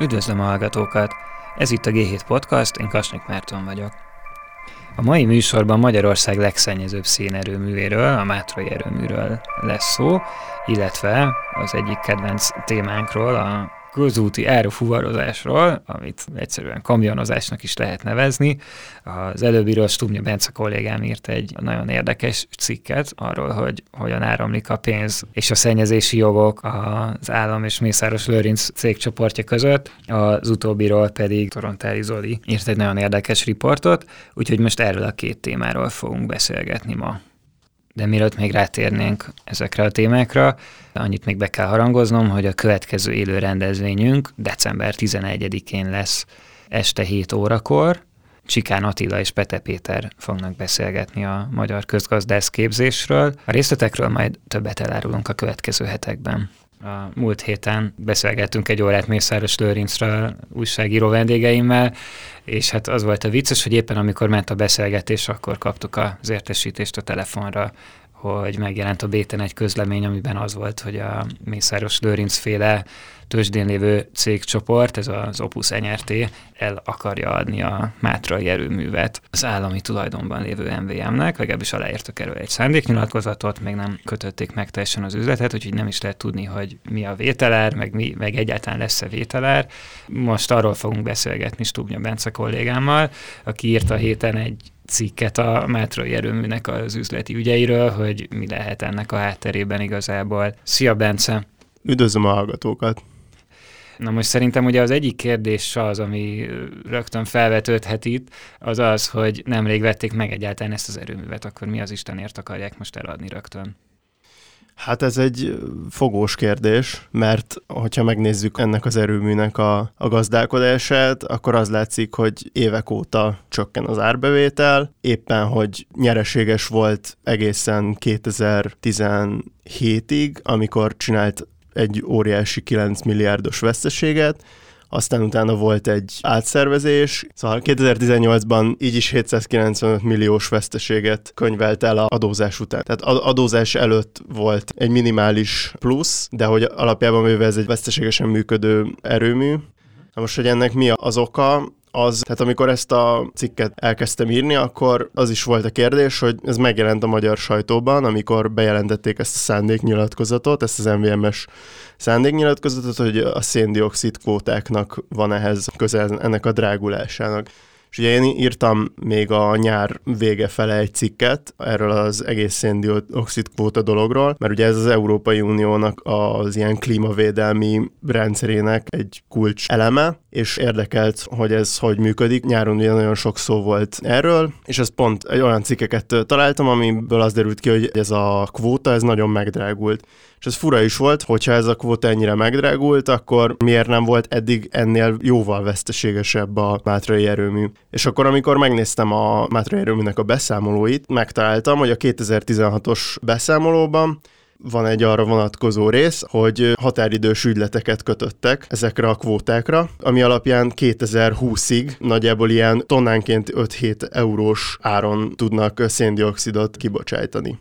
Üdvözlöm a hallgatókat! Ez itt a G7 Podcast, én Kasnyik Márton vagyok. A mai műsorban Magyarország legszennyezőbb szénerőművéről, a Mátrai erőműről lesz szó, illetve az egyik kedvenc témánkról, a közúti árufuvarozásról, amit egyszerűen kamionozásnak is lehet nevezni. Az előbbiről Stumnya Bence kollégám írt egy nagyon érdekes cikket arról, hogy hogyan áramlik a pénz és a szennyezési jogok az állam és Mészáros Lőrinc cégcsoportja között. Az utóbbiról pedig Torontári Zoli írt egy nagyon érdekes riportot, úgyhogy most erről a két témáról fogunk beszélgetni ma. De mielőtt még rátérnénk ezekre a témákra, annyit még be kell harangoznom, hogy a következő élő rendezvényünk december 11-én lesz este 7 órakor. Csikán Attila és Pete Péter fognak beszélgetni a magyar közgazdász képzésről. A részletekről majd többet elárulunk a következő hetekben. A múlt héten beszélgettünk egy órát Mészáros Lőrincről újságíró vendégeimmel, és hát az volt a vicces, hogy éppen amikor ment a beszélgetés, akkor kaptuk az értesítést a telefonra, hogy megjelent a Béten egy közlemény, amiben az volt, hogy a Mészáros Lőrinc féle tőzsdén lévő cégcsoport, ez az Opus NRT, el akarja adni a Mátrai erőművet az állami tulajdonban lévő MVM-nek, legalábbis aláírtak erről egy szándéknyilatkozatot, még nem kötötték meg teljesen az üzletet, úgyhogy nem is lehet tudni, hogy mi a vételár, meg, mi, meg egyáltalán lesz-e vételár. Most arról fogunk beszélgetni Stubnya Bence kollégámmal, aki írta a héten egy cikket a Mátrai erőműnek az üzleti ügyeiről, hogy mi lehet ennek a hátterében igazából. Szia, Bence! Üdvözlöm a hallgatókat! Na most szerintem ugye az egyik kérdés az, ami rögtön felvetődhet itt, az az, hogy nemrég vették meg egyáltalán ezt az erőművet, akkor mi az Istenért akarják most eladni rögtön? Hát ez egy fogós kérdés, mert hogyha megnézzük ennek az erőműnek a, a gazdálkodását, akkor az látszik, hogy évek óta csökken az árbevétel, éppen hogy nyereséges volt egészen 2017-ig, amikor csinált egy óriási 9 milliárdos veszteséget, aztán utána volt egy átszervezés, szóval 2018-ban így is 795 milliós veszteséget könyvelt el a adózás után. Tehát adózás előtt volt egy minimális plusz, de hogy alapjában véve ez egy veszteségesen működő erőmű. Na most, hogy ennek mi az oka, az, tehát amikor ezt a cikket elkezdtem írni, akkor az is volt a kérdés, hogy ez megjelent a magyar sajtóban, amikor bejelentették ezt a szándéknyilatkozatot, ezt az MVMS szándéknyilatkozatot, hogy a széndiokszid kvótáknak van ehhez közel ennek a drágulásának. És ugye én írtam még a nyár vége fele egy cikket erről az egész széndiokszid kvóta dologról, mert ugye ez az Európai Uniónak az ilyen klímavédelmi rendszerének egy kulcs eleme, és érdekelt, hogy ez hogy működik. Nyáron ugye nagyon sok szó volt erről, és ez pont egy olyan cikkeket találtam, amiből az derült ki, hogy ez a kvóta, ez nagyon megdrágult. És ez fura is volt, hogyha ez a kvóta ennyire megdrágult, akkor miért nem volt eddig ennél jóval veszteségesebb a Mátrai erőmű. És akkor, amikor megnéztem a Mátrai erőműnek a beszámolóit, megtaláltam, hogy a 2016-os beszámolóban van egy arra vonatkozó rész, hogy határidős ügyleteket kötöttek ezekre a kvótákra, ami alapján 2020-ig nagyjából ilyen tonnánként 5-7 eurós áron tudnak széndiokszidot kibocsájtani.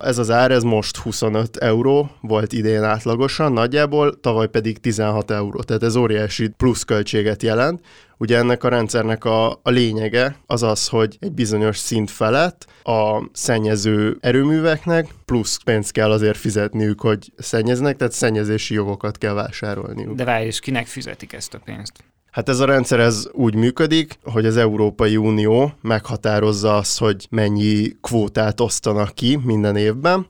Ez az ár, ez most 25 euró volt idén átlagosan nagyjából, tavaly pedig 16 euró, tehát ez óriási pluszköltséget jelent. Ugye ennek a rendszernek a, a lényege az az, hogy egy bizonyos szint felett a szennyező erőműveknek plusz pénzt kell azért fizetniük, hogy szennyeznek, tehát szennyezési jogokat kell vásárolniuk. De várj, és kinek fizetik ezt a pénzt? Hát ez a rendszer ez úgy működik, hogy az Európai Unió meghatározza azt, hogy mennyi kvótát osztanak ki minden évben,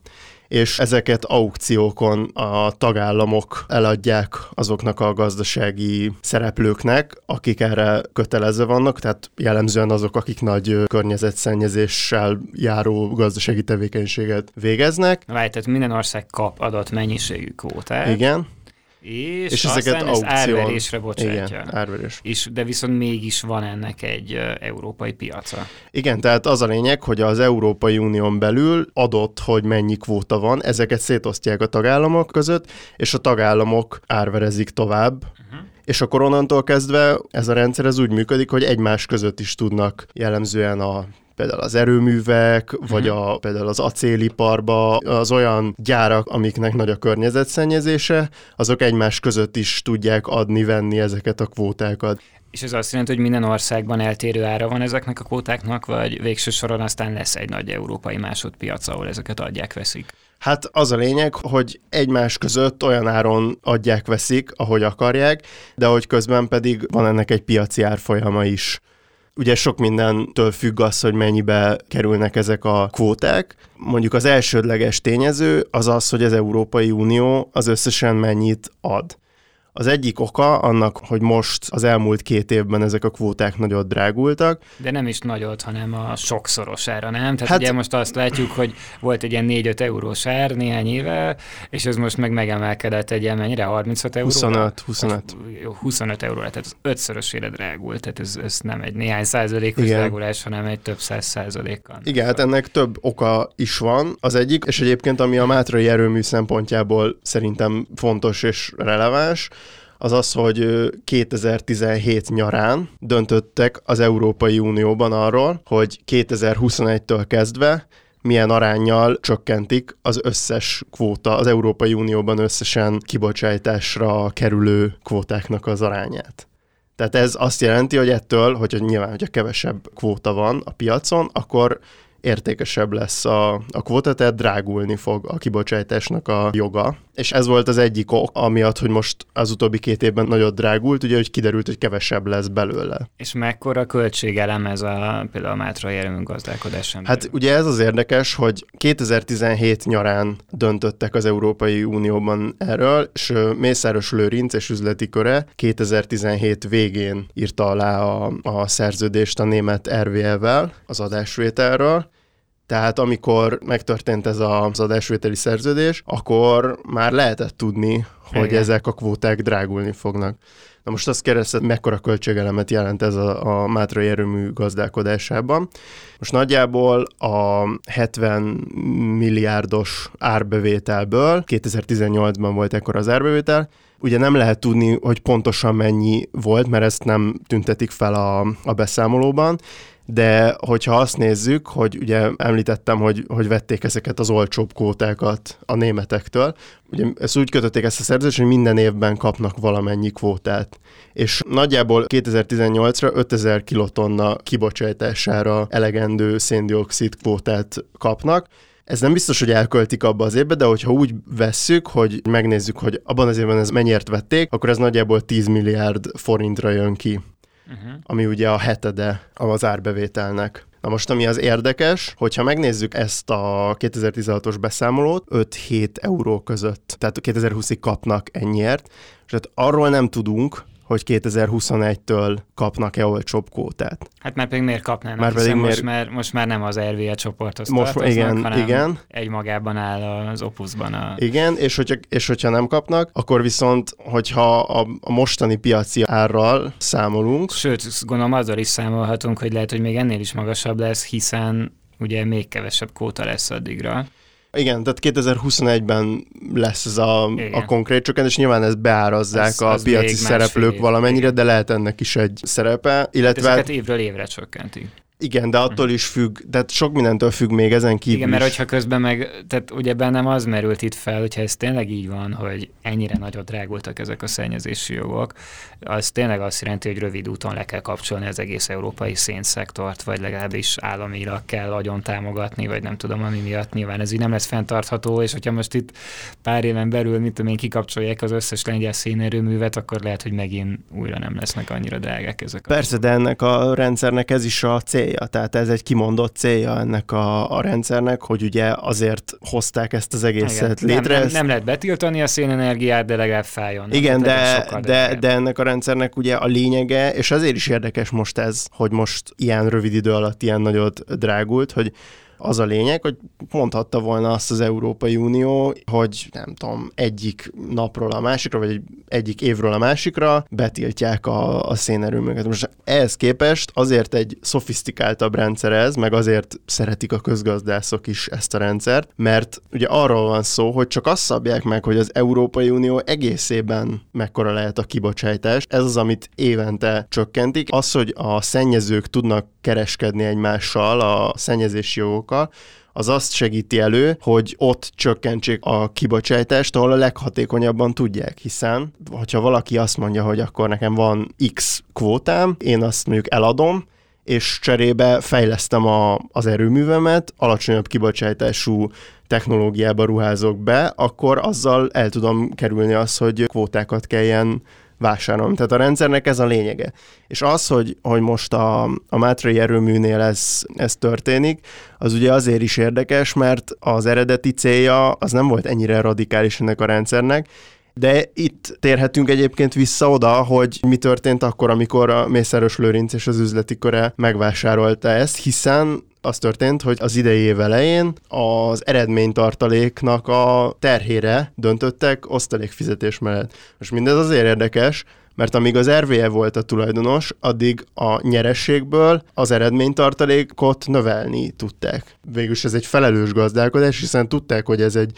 és ezeket aukciókon a tagállamok eladják azoknak a gazdasági szereplőknek, akik erre kötelezve vannak, tehát jellemzően azok, akik nagy környezetszennyezéssel járó gazdasági tevékenységet végeznek. Várj, tehát minden ország kap adott mennyiségű kvótát. Igen. És, és ezeket ez árverésre bocsátja. Igen, árverés. És, de viszont mégis van ennek egy európai piaca. Igen, tehát az a lényeg, hogy az Európai Unión belül adott, hogy mennyi kvóta van, ezeket szétosztják a tagállamok között, és a tagállamok árverezik tovább, uh-huh. és akkor onnantól kezdve ez a rendszer ez úgy működik, hogy egymás között is tudnak jellemzően a például az erőművek, vagy Mhm. a, például az acéliparba, az olyan gyárak, amiknek nagy a környezetszennyezése, azok egymás között is tudják adni-venni ezeket a kvótákat. És ez azt jelenti, hogy minden országban eltérő ára van ezeknek a kvótáknak, vagy végső soron aztán lesz egy nagy európai másodpiac, ahol ezeket adják-veszik? Hát az a lényeg, hogy egymás között olyan áron adják-veszik, ahogy akarják, de hogy közben pedig van ennek egy piaci árfolyama is. Ugye sok mindentől függ az, hogy mennyibe kerülnek ezek a kvóták. Mondjuk az elsődleges tényező az az, hogy az Európai Unió az összesen mennyit ad. Az egyik oka annak, hogy most az elmúlt két évben ezek a kvóták nagyot drágultak, De nem is nagyot, hanem a sokszorosára, nem? Tehát Hát- ugye most azt látjuk, hogy volt egy ilyen 4-5 eurós ár néhány éve, és ez most meg megemelkedett egy ilyen mennyire? 35 euróra? 25, 25. Jó, 25 euróra, tehát ötszörösére drágult, tehát ez, ez nem egy néhány százalékos Igen. drágulás, hanem egy több száz százalékkal. Igen, hát ennek több oka is van. Az egyik, és egyébként ami a Mátrai erőmű szempontjából szerintem fontos és releváns, az az, hogy ö, 2017 nyarán döntöttek az Európai Unióban arról, hogy 2021-től kezdve milyen arányjal csökkentik az összes kvóta, az Európai Unióban összesen kibocsátásra kerülő kvótáknak az arányát. Tehát ez azt jelenti, hogy ettől, hogy nyilván, hogyha kevesebb kvóta van a piacon, akkor értékesebb lesz a, a kvóta, tehát drágulni fog a kibocsátásnak a joga. És ez volt az egyik ok, amiatt, hogy most az utóbbi két évben nagyot drágult, ugye, hogy kiderült, hogy kevesebb lesz belőle. És mekkora költségelem ez a például a Mátrai erőmű gazdálkodásán Hát belül? ugye ez az érdekes, hogy 2017 nyarán döntöttek az Európai Unióban erről, és Mészáros Lőrinc és üzleti köre 2017 végén írta alá a, a szerződést a német RVL-vel az adásvételről, tehát amikor megtörtént ez az adásvételi szerződés, akkor már lehetett tudni, hogy Igen. ezek a kvóták drágulni fognak. Na most azt kérdezted, mekkora költségelemet jelent ez a, a Mátrai erőmű gazdálkodásában. Most nagyjából a 70 milliárdos árbevételből, 2018-ban volt ekkor az árbevétel, ugye nem lehet tudni, hogy pontosan mennyi volt, mert ezt nem tüntetik fel a, a beszámolóban, de hogyha azt nézzük, hogy ugye említettem, hogy, hogy vették ezeket az olcsóbb kvótákat a németektől, ugye ezt úgy kötötték ezt a szerződést, hogy minden évben kapnak valamennyi kvótát. És nagyjából 2018-ra 5000 kilotonna kibocsátására elegendő széndiokszid kvótát kapnak, ez nem biztos, hogy elköltik abba az évbe, de hogyha úgy vesszük, hogy megnézzük, hogy abban az évben ez mennyiért vették, akkor ez nagyjából 10 milliárd forintra jön ki Uh-huh. ami ugye a hetede az árbevételnek. Na most, ami az érdekes, hogyha megnézzük ezt a 2016-os beszámolót, 5-7 euró között, tehát 2020-ig kapnak ennyiért, és hát arról nem tudunk, hogy 2021-től kapnak-e olcsóbb kvótát. Hát már pedig miért kapnának, Már pedig pedig most, miért- már, most már nem az RVL csoporthoz Most igen, hanem igen. egy magában áll az Opusban a... Igen, és hogyha, és hogyha nem kapnak, akkor viszont, hogyha a, a mostani piaci árral számolunk, Sőt, gondolom azzal is számolhatunk, hogy lehet, hogy még ennél is magasabb lesz, hiszen ugye még kevesebb kóta lesz addigra. Igen, tehát 2021-ben lesz ez a, Igen. a konkrét csökkentés, nyilván ezt beárazzák Az- a az piaci szereplők valamennyire, de lehet ennek is egy szerepe, illetve Ezeket évről évre csökkentik. Igen, de attól is függ, tehát sok mindentől függ még ezen kívül Igen, mert is. hogyha közben meg, tehát ugye bennem az merült itt fel, hogyha ez tényleg így van, hogy ennyire nagyot drágultak ezek a szennyezési jogok, az tényleg azt jelenti, hogy rövid úton le kell kapcsolni az egész európai szénszektort, vagy legalábbis államilag kell agyon támogatni, vagy nem tudom, ami miatt nyilván ez így nem lesz fenntartható, és hogyha most itt pár éven belül, mit tudom én, kikapcsolják az összes lengyel szénerőművet, akkor lehet, hogy megint újra nem lesznek annyira drágák ezek. a Persze, de ennek a rendszernek ez is a célja, tehát ez egy kimondott célja ennek a, a rendszernek, hogy ugye azért hozták ezt az egészet Igen, létre. Nem, nem, nem lehet betiltani a szénenergiát, de legalább fájjon. Igen, de, de, de ennek a rendszernek ugye a lényege, és azért is érdekes most ez, hogy most ilyen rövid idő alatt ilyen nagyot drágult, hogy Az a lényeg, hogy mondhatta volna azt az Európai Unió, hogy nem tudom, egyik napról a másikra, vagy egyik évről a másikra betiltják a, a szénerőműket. Most ehhez képest azért egy szofisztikáltabb rendszer ez, meg azért szeretik a közgazdászok is ezt a rendszert, mert ugye arról van szó, hogy csak azt szabják meg, hogy az Európai Unió egészében mekkora lehet a kibocsátás. Ez az, amit évente csökkentik. Az, hogy a szennyezők tudnak kereskedni egymással a szennyezési jogokkal, az azt segíti elő, hogy ott csökkentsék a kibocsátást, ahol a leghatékonyabban tudják, hiszen hogyha valaki azt mondja, hogy akkor nekem van X kvótám, én azt mondjuk eladom, és cserébe fejlesztem a, az erőművemet, alacsonyabb kibocsátású technológiába ruházok be, akkor azzal el tudom kerülni azt, hogy kvótákat kelljen vásárolom. Tehát a rendszernek ez a lényege. És az, hogy, hogy most a, a Mátrai erőműnél ez, ez történik, az ugye azért is érdekes, mert az eredeti célja az nem volt ennyire radikális ennek a rendszernek, de itt térhetünk egyébként vissza oda, hogy mi történt akkor, amikor a Mészáros Lőrinc és az üzleti köre megvásárolta ezt, hiszen az történt, hogy az idei év elején az eredménytartaléknak a terhére döntöttek osztalékfizetés mellett. Most mindez azért érdekes, mert amíg az RVE volt a tulajdonos, addig a nyerességből az eredménytartalékot növelni tudták. Végülis ez egy felelős gazdálkodás, hiszen tudták, hogy ez egy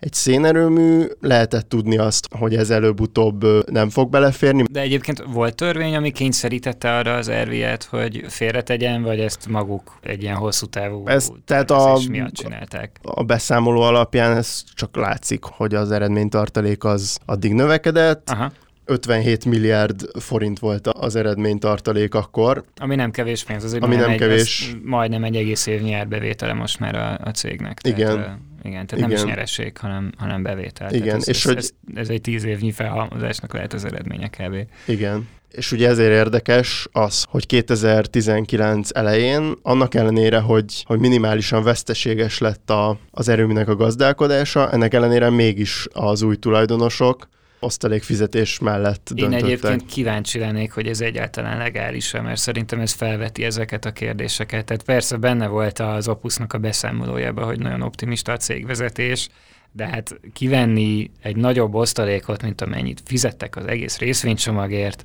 egy szénerőmű, lehetett tudni azt, hogy ez előbb-utóbb nem fog beleférni. De egyébként volt törvény, ami kényszerítette arra az erviet, hogy félretegyen, vagy ezt maguk egy ilyen hosszú távú ez, tehát a, miatt csinálták? A beszámoló alapján ez csak látszik, hogy az eredménytartalék az addig növekedett, Aha. 57 milliárd forint volt az eredménytartalék akkor. Ami nem kevés pénz, azért ami nem egy, kevés. majdnem egy egész év bevétele most már a, a cégnek. Igen. Tehát, igen, tehát Igen. nem is nyereség, hanem, hanem bevétel. Igen, ez, és ez, hogy... Ez, ez egy tíz évnyi felhalmozásnak lehet az eredménye kb. Igen. És ugye ezért érdekes az, hogy 2019 elején, annak ellenére, hogy, hogy minimálisan veszteséges lett a, az erőműnek a gazdálkodása, ennek ellenére mégis az új tulajdonosok osztalékfizetés mellett Én döntöttek. egyébként kíváncsi lennék, hogy ez egyáltalán legális mert szerintem ez felveti ezeket a kérdéseket. Tehát persze benne volt az Opusnak a beszámolójában, hogy nagyon optimista a cégvezetés, de hát kivenni egy nagyobb osztalékot, mint amennyit fizettek az egész részvénycsomagért,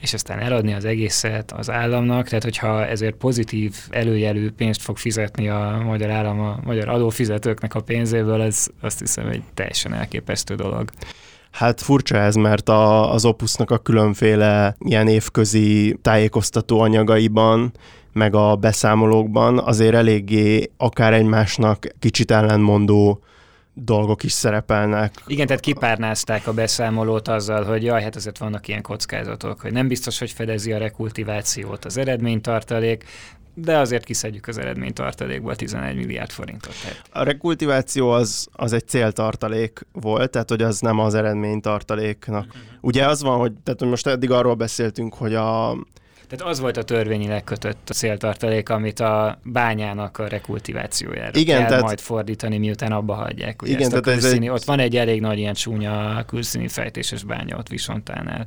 és aztán eladni az egészet az államnak, tehát hogyha ezért pozitív előjelű pénzt fog fizetni a magyar állam a magyar adófizetőknek a pénzéből, ez azt hiszem egy teljesen elképesztő dolog. Hát furcsa ez, mert a, az Opusnak a különféle ilyen évközi tájékoztató anyagaiban, meg a beszámolókban azért eléggé akár egymásnak kicsit ellenmondó dolgok is szerepelnek. Igen, tehát kipárnázták a beszámolót azzal, hogy jaj, hát azért vannak ilyen kockázatok, hogy nem biztos, hogy fedezi a rekultivációt az eredménytartalék, de azért kiszedjük az eredménytartalékból 11 milliárd forintot. A rekultiváció az, az egy céltartalék volt, tehát hogy az nem az eredménytartaléknak. Uh-huh. Ugye az van, hogy tehát most eddig arról beszéltünk, hogy a tehát az volt a törvényileg kötött a céltartalék, amit a bányának a rekultivációjára igen, kell tehát, majd fordítani, miután abba hagyják. Ugye igen, tehát ez egy... Ott van egy elég nagy ilyen csúnya külszíni fejtéses bánya ott Visontánál.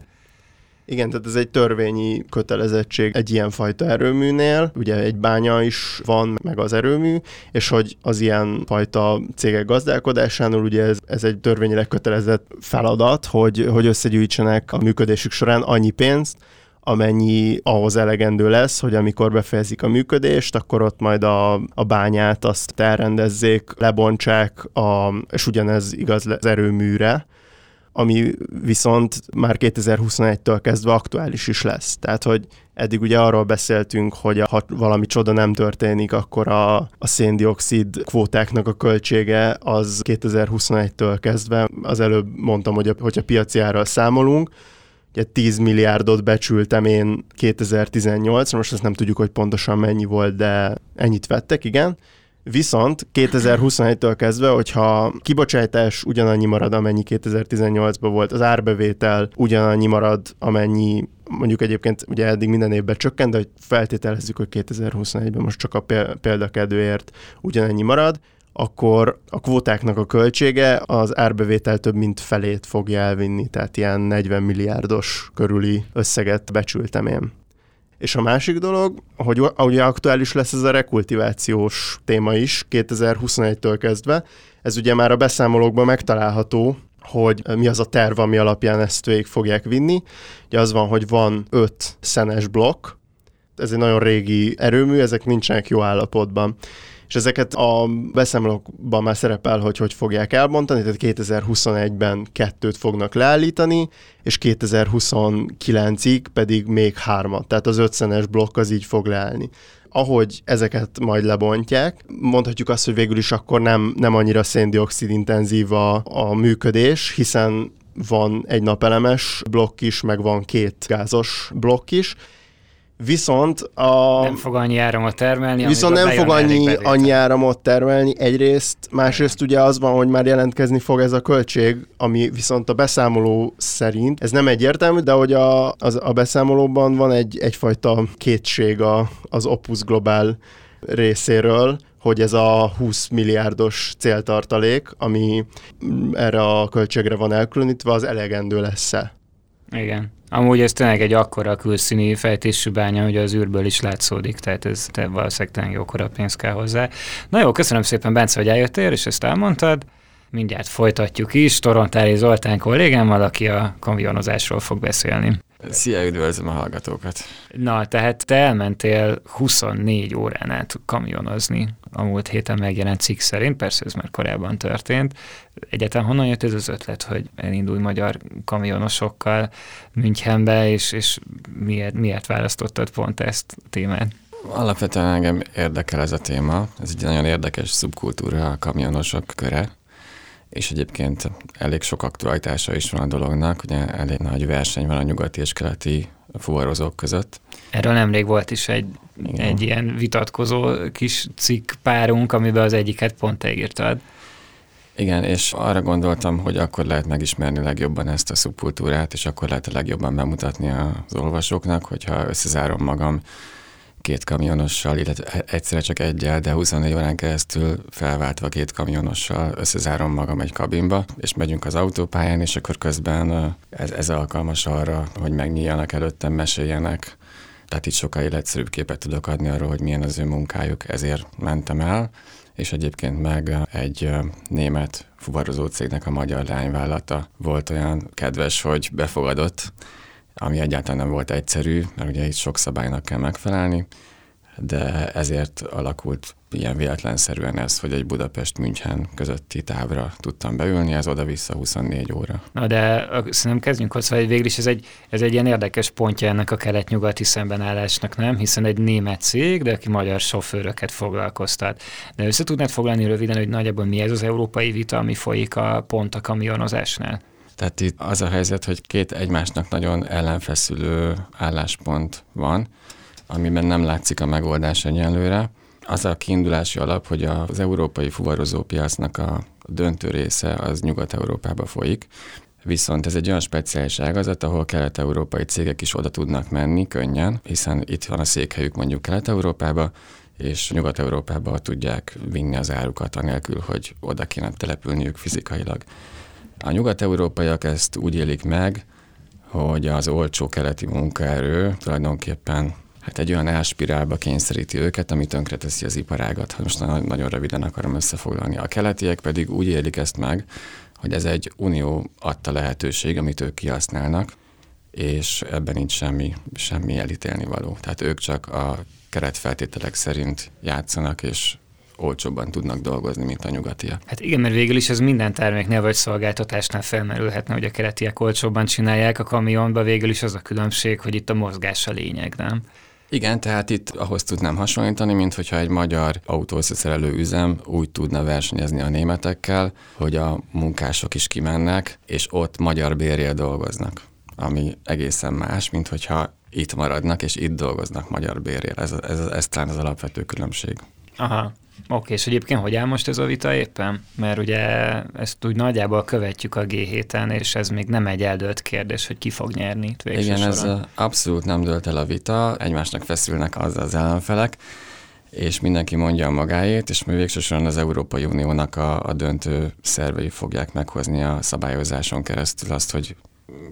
Igen, tehát ez egy törvényi kötelezettség egy ilyen fajta erőműnél. Ugye egy bánya is van, meg az erőmű, és hogy az ilyen fajta cégek gazdálkodásánál ugye ez, ez egy törvényileg kötelezett feladat, hogy, hogy összegyűjtsenek a működésük során annyi pénzt, amennyi ahhoz elegendő lesz, hogy amikor befejezik a működést, akkor ott majd a, a bányát azt elrendezzék, lebontsák, a, és ugyanez igaz az erőműre ami viszont már 2021-től kezdve aktuális is lesz. Tehát, hogy eddig ugye arról beszéltünk, hogy ha valami csoda nem történik, akkor a, a széndiokszid kvótáknak a költsége az 2021-től kezdve, az előbb mondtam, hogy a, hogyha piaci árral számolunk, ugye 10 milliárdot becsültem én 2018-ra, most azt nem tudjuk, hogy pontosan mennyi volt, de ennyit vettek, igen. Viszont 2021-től kezdve, hogyha kibocsátás ugyanannyi marad, amennyi 2018-ban volt, az árbevétel ugyanannyi marad, amennyi mondjuk egyébként ugye eddig minden évben csökkent, de hogy feltételezzük, hogy 2021-ben most csak a példakedőért ugyanannyi marad, akkor a kvótáknak a költsége az árbevétel több mint felét fogja elvinni, tehát ilyen 40 milliárdos körüli összeget becsültem én. És a másik dolog, hogy ugye aktuális lesz ez a rekultivációs téma is 2021-től kezdve. Ez ugye már a beszámolókban megtalálható, hogy mi az a terv, ami alapján ezt végig fogják vinni. Ugye az van, hogy van öt szenes blokk, ez egy nagyon régi erőmű, ezek nincsenek jó állapotban és ezeket a beszámolókban már szerepel, hogy hogy fogják elbontani, tehát 2021-ben kettőt fognak leállítani, és 2029-ig pedig még hármat, tehát az ötszenes blokk az így fog leállni. Ahogy ezeket majd lebontják, mondhatjuk azt, hogy végül is akkor nem, nem annyira széndiokszid intenzív a, a működés, hiszen van egy napelemes blokk is, meg van két gázos blokk is, Viszont a... Nem fog annyi áramot termelni. Viszont nem fog annyi, annyi áramot termelni egyrészt, másrészt ugye az van, hogy már jelentkezni fog ez a költség, ami viszont a beszámoló szerint, ez nem egyértelmű, de hogy a, az, a beszámolóban van egy, egyfajta kétség a, az Opus Global részéről, hogy ez a 20 milliárdos céltartalék, ami erre a költségre van elkülönítve, az elegendő lesz-e. Igen. Amúgy ez tényleg egy akkora külszíni fejtésű bánya, hogy az űrből is látszódik, tehát ez te valószínűleg tényleg jókora pénz kell hozzá. Na jó, köszönöm szépen, Bence, hogy eljöttél, és ezt elmondtad. Mindjárt folytatjuk is Torontári Zoltán kollégámmal, aki a kamionozásról fog beszélni. Szia, üdvözlöm a hallgatókat! Na, tehát te elmentél 24 órán át kamionozni a múlt héten megjelent cikk szerint, persze ez már korábban történt. Egyetem honnan jött ez az ötlet, hogy elindulj magyar kamionosokkal Münchenbe, és, és miért, miért választottad pont ezt a témát? Alapvetően engem érdekel ez a téma. Ez egy nagyon érdekes szubkultúra a kamionosok köre és egyébként elég sok aktualitása is van a dolognak, ugye elég nagy verseny van a nyugati és keleti fuvarozók között. Erről nemrég volt is egy, egy ilyen vitatkozó kis cikk párunk, amiben az egyiket pont te írtad. Igen, és arra gondoltam, hogy akkor lehet megismerni legjobban ezt a szubkultúrát, és akkor lehet a legjobban bemutatni az olvasóknak, hogyha összezárom magam két kamionossal, illetve egyszerre csak egyel, de 24 órán keresztül felváltva két kamionossal összezárom magam egy kabinba, és megyünk az autópályán, és akkor közben ez, ez alkalmas arra, hogy megnyíljanak előttem, meséljenek. Tehát itt sokkal életszerűbb képet tudok adni arról, hogy milyen az ő munkájuk, ezért mentem el, és egyébként meg egy német fuvarozó cégnek a magyar lányvállalata volt olyan kedves, hogy befogadott, ami egyáltalán nem volt egyszerű, mert ugye itt sok szabálynak kell megfelelni, de ezért alakult ilyen véletlenszerűen ez, hogy egy Budapest-München közötti távra tudtam beülni, ez oda-vissza 24 óra. Na de szerintem kezdjünk hozzá, hogy végül is ez egy, ez egy ilyen érdekes pontja ennek a kelet-nyugati szembenállásnak, nem? Hiszen egy német cég, de aki magyar sofőröket foglalkoztat. De össze tudnád foglalni röviden, hogy nagyjából mi ez az európai vita, ami folyik a pont a kamionozásnál? Tehát itt az a helyzet, hogy két egymásnak nagyon ellenfeszülő álláspont van, amiben nem látszik a megoldás egyenlőre. Az a kiindulási alap, hogy az európai fuvarozó piacnak a döntő része az Nyugat-Európába folyik, Viszont ez egy olyan speciális ágazat, ahol kelet-európai cégek is oda tudnak menni könnyen, hiszen itt van a székhelyük mondjuk Kelet-Európába, és Nyugat-Európába tudják vinni az árukat, anélkül, hogy oda kéne települniük fizikailag. A nyugat-európaiak ezt úgy élik meg, hogy az olcsó keleti munkaerő tulajdonképpen hát egy olyan elspirálba kényszeríti őket, ami tönkreteszi az iparágat. Most nagyon röviden akarom összefoglalni. A keletiek pedig úgy élik ezt meg, hogy ez egy unió adta lehetőség, amit ők kihasználnak, és ebben nincs semmi, semmi elítélni való. Tehát ők csak a keretfeltételek szerint játszanak, és olcsóbban tudnak dolgozni, mint a nyugatiak. Hát igen, mert végül is ez minden terméknél vagy szolgáltatásnál felmerülhetne, hogy a keretiek olcsóbban csinálják, a kamionba végül is az a különbség, hogy itt a mozgás a lényeg, nem? Igen, tehát itt ahhoz tudnám hasonlítani, mint hogyha egy magyar autószeszerelő üzem úgy tudna versenyezni a németekkel, hogy a munkások is kimennek, és ott magyar bérjel dolgoznak, ami egészen más, mint hogyha itt maradnak, és itt dolgoznak magyar bérjel. Ez, ez, ez talán az alapvető különbség. Aha. Oké, és egyébként hogy áll most ez a vita éppen? Mert ugye ezt úgy nagyjából követjük a G7-en, és ez még nem egy eldölt kérdés, hogy ki fog nyerni itt Igen, soron. ez abszolút nem dölt el a vita, egymásnak feszülnek az az ellenfelek, és mindenki mondja a magáét, és mi végsősorban az Európai Uniónak a, a döntő szervei fogják meghozni a szabályozáson keresztül azt, hogy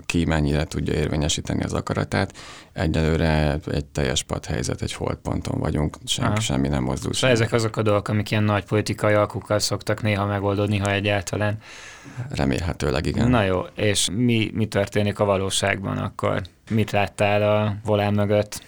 ki mennyire tudja érvényesíteni az akaratát. Egyelőre egy teljes padhelyzet, egy holdponton vagyunk, sem, semmi nem mozdul. Szóval ezek azok a dolgok, amik ilyen nagy politikai alkukkal szoktak néha megoldódni, ha egyáltalán. Remélhetőleg igen. Na jó, és mi, mi történik a valóságban akkor? Mit láttál a volán mögött?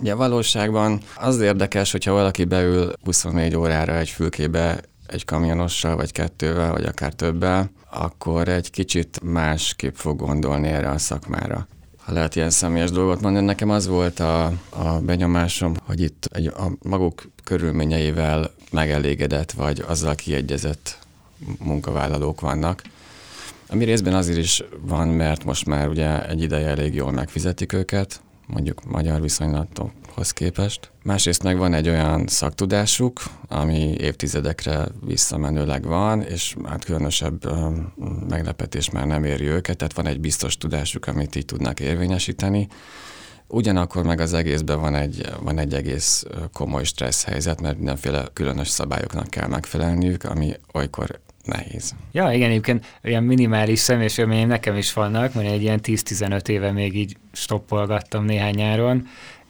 Ugye valóságban az érdekes, hogyha valaki beül 24 órára egy fülkébe egy kamionossal, vagy kettővel, vagy akár többel, akkor egy kicsit másképp fog gondolni erre a szakmára. Ha lehet ilyen személyes dolgot mondani, nekem az volt a, a benyomásom, hogy itt egy, a maguk körülményeivel megelégedett, vagy azzal kiegyezett munkavállalók vannak. Ami részben azért is van, mert most már ugye egy ideje elég jól megfizetik őket, mondjuk magyar viszonylatokhoz képest. Másrészt meg van egy olyan szaktudásuk, ami évtizedekre visszamenőleg van, és hát különösebb meglepetés már nem éri őket, tehát van egy biztos tudásuk, amit így tudnak érvényesíteni. Ugyanakkor meg az egészben van egy, van egy egész komoly stressz helyzet, mert mindenféle különös szabályoknak kell megfelelniük, ami olykor nehéz. Ja, igen, egyébként olyan minimális személyes élményeim nekem is vannak, mert egy ilyen 10-15 éve még így stoppolgattam néhány nyáron,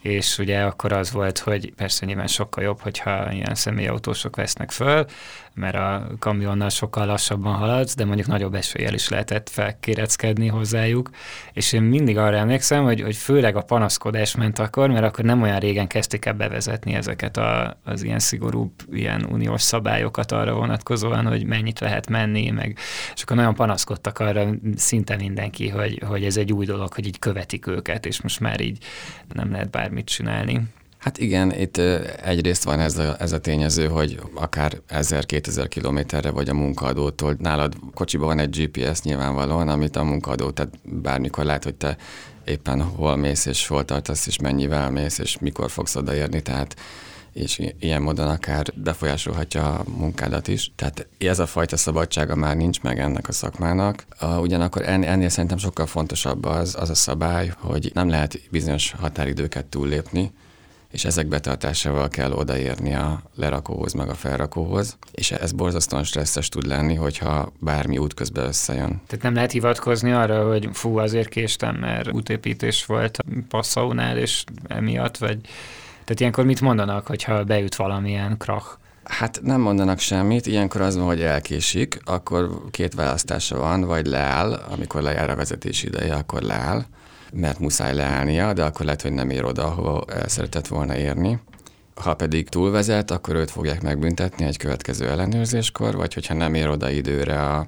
és ugye akkor az volt, hogy persze nyilván sokkal jobb, hogyha ilyen személyautósok vesznek föl, mert a kamionnal sokkal lassabban haladsz, de mondjuk nagyobb eséllyel is lehetett felkéreckedni hozzájuk, és én mindig arra emlékszem, hogy, hogy főleg a panaszkodás ment akkor, mert akkor nem olyan régen kezdték el bevezetni ezeket a, az ilyen szigorúbb, ilyen uniós szabályokat arra vonatkozóan, hogy mennyit lehet menni, meg, és akkor nagyon panaszkodtak arra szinte mindenki, hogy, hogy ez egy új dolog, hogy így követik őket, és most már így nem lehet bármit csinálni. Hát igen, itt egyrészt van ez a, ez a tényező, hogy akár 1000-2000 kilométerre vagy a munkaadótól, nálad kocsiban van egy GPS nyilvánvalóan, amit a munkaadó, tehát bármikor lát, hogy te éppen hol mész, és hol tartasz, és mennyivel mész, és mikor fogsz odaérni, tehát és ilyen módon akár befolyásolhatja a munkádat is. Tehát ez a fajta szabadsága már nincs meg ennek a szakmának. Ugyanakkor ennél szerintem sokkal fontosabb az, az a szabály, hogy nem lehet bizonyos határidőket túllépni, és ezek betartásával kell odaérni a lerakóhoz, meg a felrakóhoz, és ez borzasztóan stresszes tud lenni, hogyha bármi útközben összejön. Tehát nem lehet hivatkozni arra, hogy fú, azért késtem, mert útépítés volt Passaunál, és emiatt, vagy... Tehát ilyenkor mit mondanak, hogyha beüt valamilyen krach? Hát nem mondanak semmit, ilyenkor az van, hogy elkésik, akkor két választása van, vagy leáll, amikor lejár a vezetés ideje, akkor leáll, mert muszáj leállnia, de akkor lehet, hogy nem ér oda, ahova szeretett volna érni. Ha pedig túlvezet, akkor őt fogják megbüntetni egy következő ellenőrzéskor, vagy hogyha nem ér oda időre a,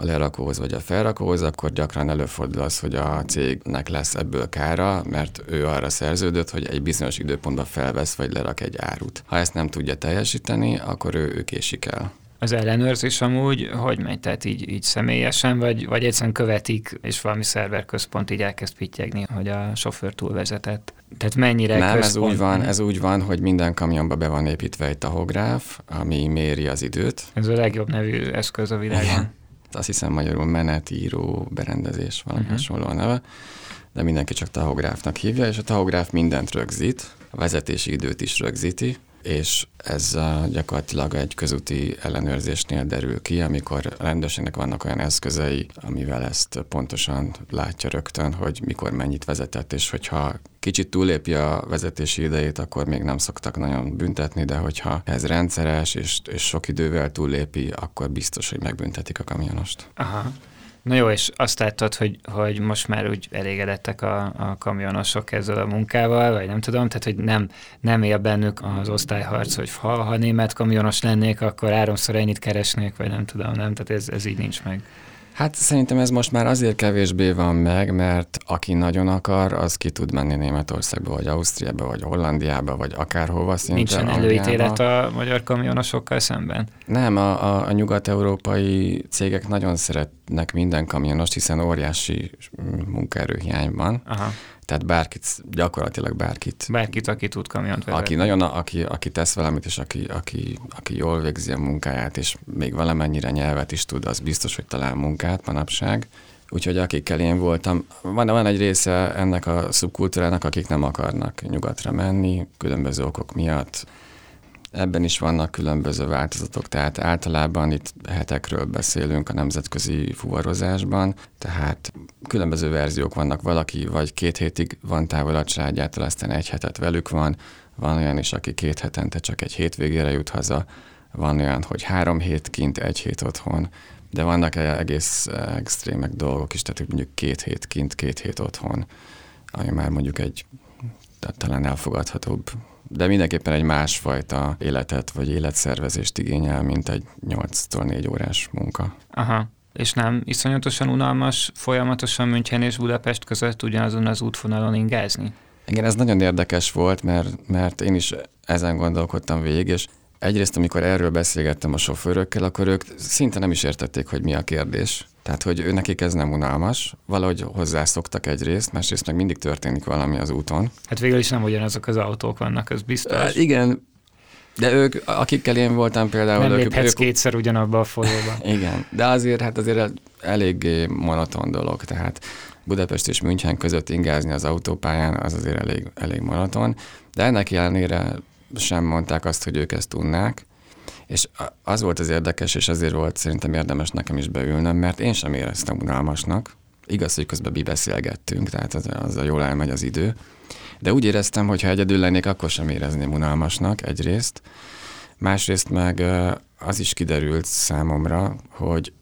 a lerakóhoz vagy a felrakóhoz, akkor gyakran előfordul az, hogy a cégnek lesz ebből kára, mert ő arra szerződött, hogy egy bizonyos időpontban felvesz vagy lerak egy árut. Ha ezt nem tudja teljesíteni, akkor ő, ő késik el. Az ellenőrzés amúgy hogy megy? Tehát így, így személyesen, vagy, vagy egyszerűen követik, és valami szerverközpont így elkezd pittyegni, hogy a sofőr túlvezetett? Tehát mennyire Nem, központ... ez úgy, van, ez úgy van, hogy minden kamionba be van építve egy tahográf, ami méri az időt. Ez a legjobb nevű eszköz a világon. Azt hiszem magyarul menetíró berendezés, valami uh-huh. hasonló a neve de mindenki csak tahográfnak hívja, és a tahográf mindent rögzít, a vezetési időt is rögzíti, és ez gyakorlatilag egy közúti ellenőrzésnél derül ki, amikor a rendőrségnek vannak olyan eszközei, amivel ezt pontosan látja rögtön, hogy mikor mennyit vezetett, és hogyha kicsit túlépi a vezetési idejét, akkor még nem szoktak nagyon büntetni, de hogyha ez rendszeres és, és sok idővel túlépi, akkor biztos, hogy megbüntetik a kamionost. Aha. Na jó, és azt láttad, hogy, hogy most már úgy elégedettek a, a kamionosok ezzel a munkával, vagy nem tudom, tehát hogy nem, nem él bennük az osztályharc, hogy ha, ha német kamionos lennék, akkor háromszor ennyit keresnék, vagy nem tudom, nem, tehát ez, ez így nincs meg. Hát szerintem ez most már azért kevésbé van meg, mert aki nagyon akar, az ki tud menni Németországba, vagy Ausztriába, vagy Hollandiába, vagy akárhova szinte. Nincsen előítélet a magyar kamionosokkal szemben? Nem, a, a, a nyugat-európai cégek nagyon szeretnek minden kamionost, hiszen óriási munkaerőhiány van. Aha. Tehát bárkit, gyakorlatilag bárkit. Bárkit, aki tud kamiont vezetni. Aki nagyon, aki, aki tesz valamit, és aki, aki, aki jól végzi a munkáját, és még valamennyire nyelvet is tud, az biztos, hogy talál munkát manapság. Úgyhogy akikkel én voltam, van, van egy része ennek a szubkultúrának, akik nem akarnak nyugatra menni, különböző okok miatt. Ebben is vannak különböző változatok, tehát általában itt hetekről beszélünk a nemzetközi fuvarozásban, tehát különböző verziók vannak. Valaki vagy két hétig van távol a családjától, aztán egy hetet velük van, van olyan is, aki két hetente csak egy hétvégére jut haza, van olyan, hogy három hét kint, egy hét otthon, de vannak egész extrémek dolgok is, tehát mondjuk két hét kint, két hét otthon, ami már mondjuk egy talán elfogadhatóbb de mindenképpen egy másfajta életet vagy életszervezést igényel, mint egy 8-tól 4 órás munka. Aha. És nem iszonyatosan unalmas folyamatosan München és Budapest között ugyanazon az útvonalon ingázni? Igen, ez nagyon érdekes volt, mert, mert én is ezen gondolkodtam végig, és egyrészt, amikor erről beszélgettem a sofőrökkel, akkor ők szinte nem is értették, hogy mi a kérdés. Tehát, hogy ő nekik ez nem unalmas, valahogy hozzászoktak egyrészt, másrészt meg mindig történik valami az úton. Hát végül is nem ugyanazok az autók vannak, ez biztos. Uh, igen, de ők, akikkel én voltam például... Nem ők, ők, kétszer ugyanabba a folyóba. igen, de azért, hát azért eléggé monoton dolog, tehát Budapest és München között ingázni az autópályán, az azért elég, elég monoton, de ennek ellenére sem mondták azt, hogy ők ezt tudnák, és az volt az érdekes, és azért volt szerintem érdemes nekem is beülnöm, mert én sem éreztem unalmasnak. Igaz, hogy közben mi beszélgettünk, tehát az, az a jól elmegy az idő. De úgy éreztem, hogy ha egyedül lennék, akkor sem érezném unalmasnak egyrészt. Másrészt meg az is kiderült számomra, hogy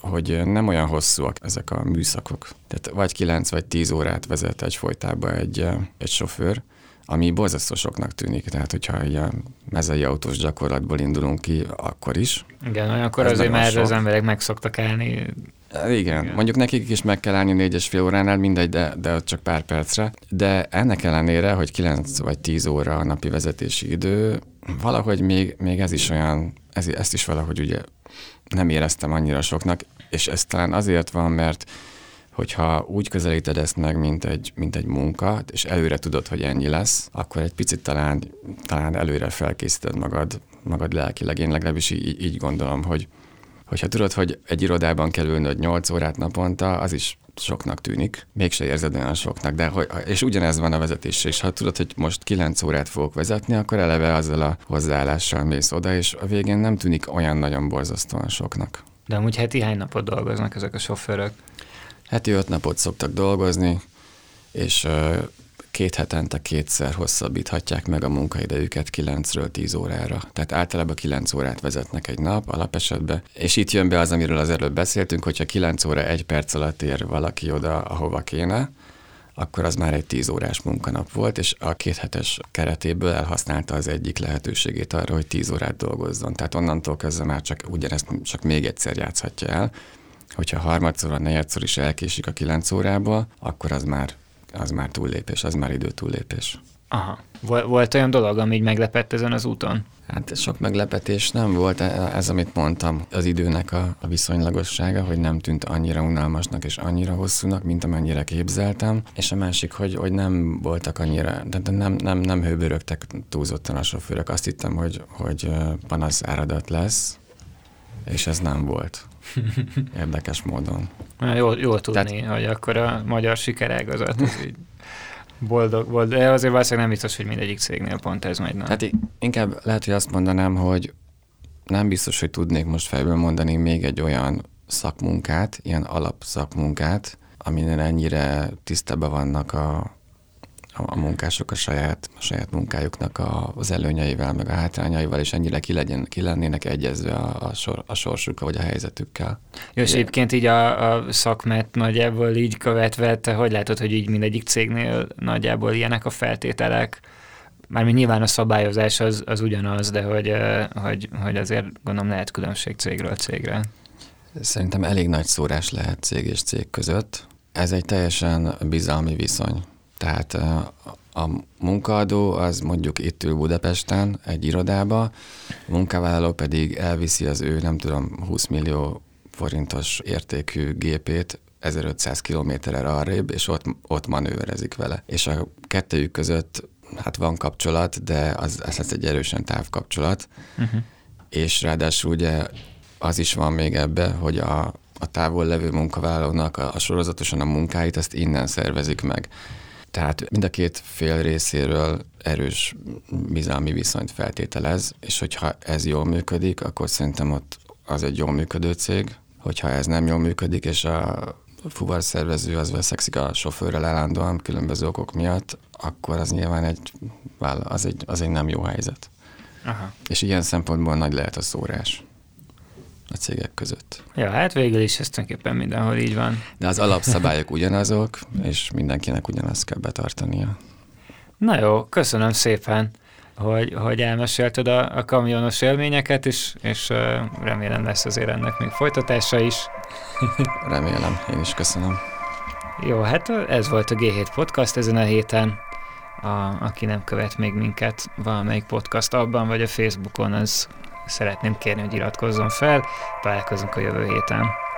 hogy nem olyan hosszúak ezek a műszakok. Tehát vagy 9 vagy 10 órát vezet egy folytába egy, egy sofőr, ami borzasztó soknak tűnik. Tehát, hogyha a mezei autós gyakorlatból indulunk ki, akkor is. Igen, olyankor azért már sok. az emberek meg szoktak állni. Igen, Igen, mondjuk nekik is meg kell állni négy és fél óránál, mindegy, de, de csak pár percre. De ennek ellenére, hogy 9 vagy 10 óra a napi vezetési idő, valahogy még, még ez is olyan, ez, ezt is valahogy ugye nem éreztem annyira soknak, és ez talán azért van, mert hogyha úgy közelíted ezt meg, mint egy, mint egy munka, és előre tudod, hogy ennyi lesz, akkor egy picit talán, talán előre felkészíted magad, magad lelkileg. Én legalábbis így, így gondolom, hogy hogyha tudod, hogy egy irodában kell ülnöd 8 órát naponta, az is soknak tűnik, mégse érzed olyan soknak, de hogy, és ugyanez van a vezetés és ha tudod, hogy most 9 órát fogok vezetni, akkor eleve azzal a hozzáállással mész oda, és a végén nem tűnik olyan nagyon borzasztóan soknak. De amúgy heti hány napot dolgoznak ezek a sofőrök? Heti öt napot szoktak dolgozni, és két hetente kétszer hosszabbíthatják meg a munkaidejüket 9-ről 10 órára. Tehát általában 9 órát vezetnek egy nap alapesetben. És itt jön be az, amiről az előbb beszéltünk, hogyha 9 óra egy perc alatt ér valaki oda, ahova kéne, akkor az már egy 10 órás munkanap volt, és a két hetes keretéből elhasználta az egyik lehetőségét arra, hogy 10 órát dolgozzon. Tehát onnantól kezdve már csak ugyanezt csak még egyszer játszhatja el, hogyha harmadszor, vagy negyedszor is elkésik a kilenc órából, akkor az már, az már túllépés, az már idő túllépés. Aha. Volt olyan dolog, ami így meglepett ezen az úton? Hát sok meglepetés nem volt, e, ez, amit mondtam, az időnek a, a viszonylagossága, hogy nem tűnt annyira unalmasnak és annyira hosszúnak, mint amennyire képzeltem, és a másik, hogy, hogy nem voltak annyira, de, de nem, nem, nem hőbörögtek túlzottan a sofőrök. Azt hittem, hogy, hogy panasz áradat lesz, és ez nem volt. Érdekes módon. Na, jól, jól tudni, Tehát... hogy akkor a magyar sikerágazat az így boldog volt, de azért valószínűleg nem biztos, hogy mindegyik cégnél pont ez megy. Nem? Hát inkább lehet, hogy azt mondanám, hogy nem biztos, hogy tudnék most fejből mondani még egy olyan szakmunkát, ilyen alapszakmunkát, amin ennyire tisztában vannak a, a munkások a saját, a saját munkájuknak a, az előnyeivel, meg a hátrányaival, és ennyire ki, legyen, ki lennének egyezve a, a, sor, a sorsukkal, vagy a helyzetükkel. Jó, és egyébként így a, a szakmát nagyjából így követve, te hogy látod, hogy így mindegyik cégnél nagyjából ilyenek a feltételek? Mármint nyilván a szabályozás az, az ugyanaz, de hogy, hogy, hogy azért gondolom lehet különbség cégről cégre. Szerintem elég nagy szórás lehet cég és cég között. Ez egy teljesen bizalmi viszony. Tehát a munkaadó az mondjuk itt ül Budapesten egy irodába, a munkavállaló pedig elviszi az ő, nem tudom, 20 millió forintos értékű gépét 1500 kilométerre arrébb, és ott, ott manőverezik vele. És a kettőjük között hát van kapcsolat, de az, ez egy erősen távkapcsolat, uh-huh. és ráadásul ugye az is van még ebbe, hogy a, a távol levő munkavállalónak a, a sorozatosan a munkáit, ezt innen szervezik meg. Tehát mind a két fél részéről erős bizalmi viszonyt feltételez, és hogyha ez jól működik, akkor szerintem ott az egy jól működő cég. Hogyha ez nem jól működik, és a fuvarszervező az veszekszik a sofőrrel állandóan különböző okok miatt, akkor az nyilván egy, az egy, az egy nem jó helyzet. Aha. És ilyen szempontból nagy lehet a szórás a cégek között. Ja, hát végül is ez tulajdonképpen mindenhol így van. De az alapszabályok ugyanazok, és mindenkinek ugyanazt kell betartania. Na jó, köszönöm szépen, hogy, hogy elmesélted a, a kamionos élményeket, és, és remélem lesz azért ennek még folytatása is. Remélem, én is köszönöm. Jó, hát ez volt a G7 Podcast ezen a héten. A, aki nem követ még minket valamelyik podcast abban, vagy a Facebookon, az szeretném kérni, hogy iratkozzon fel. Találkozunk a jövő héten.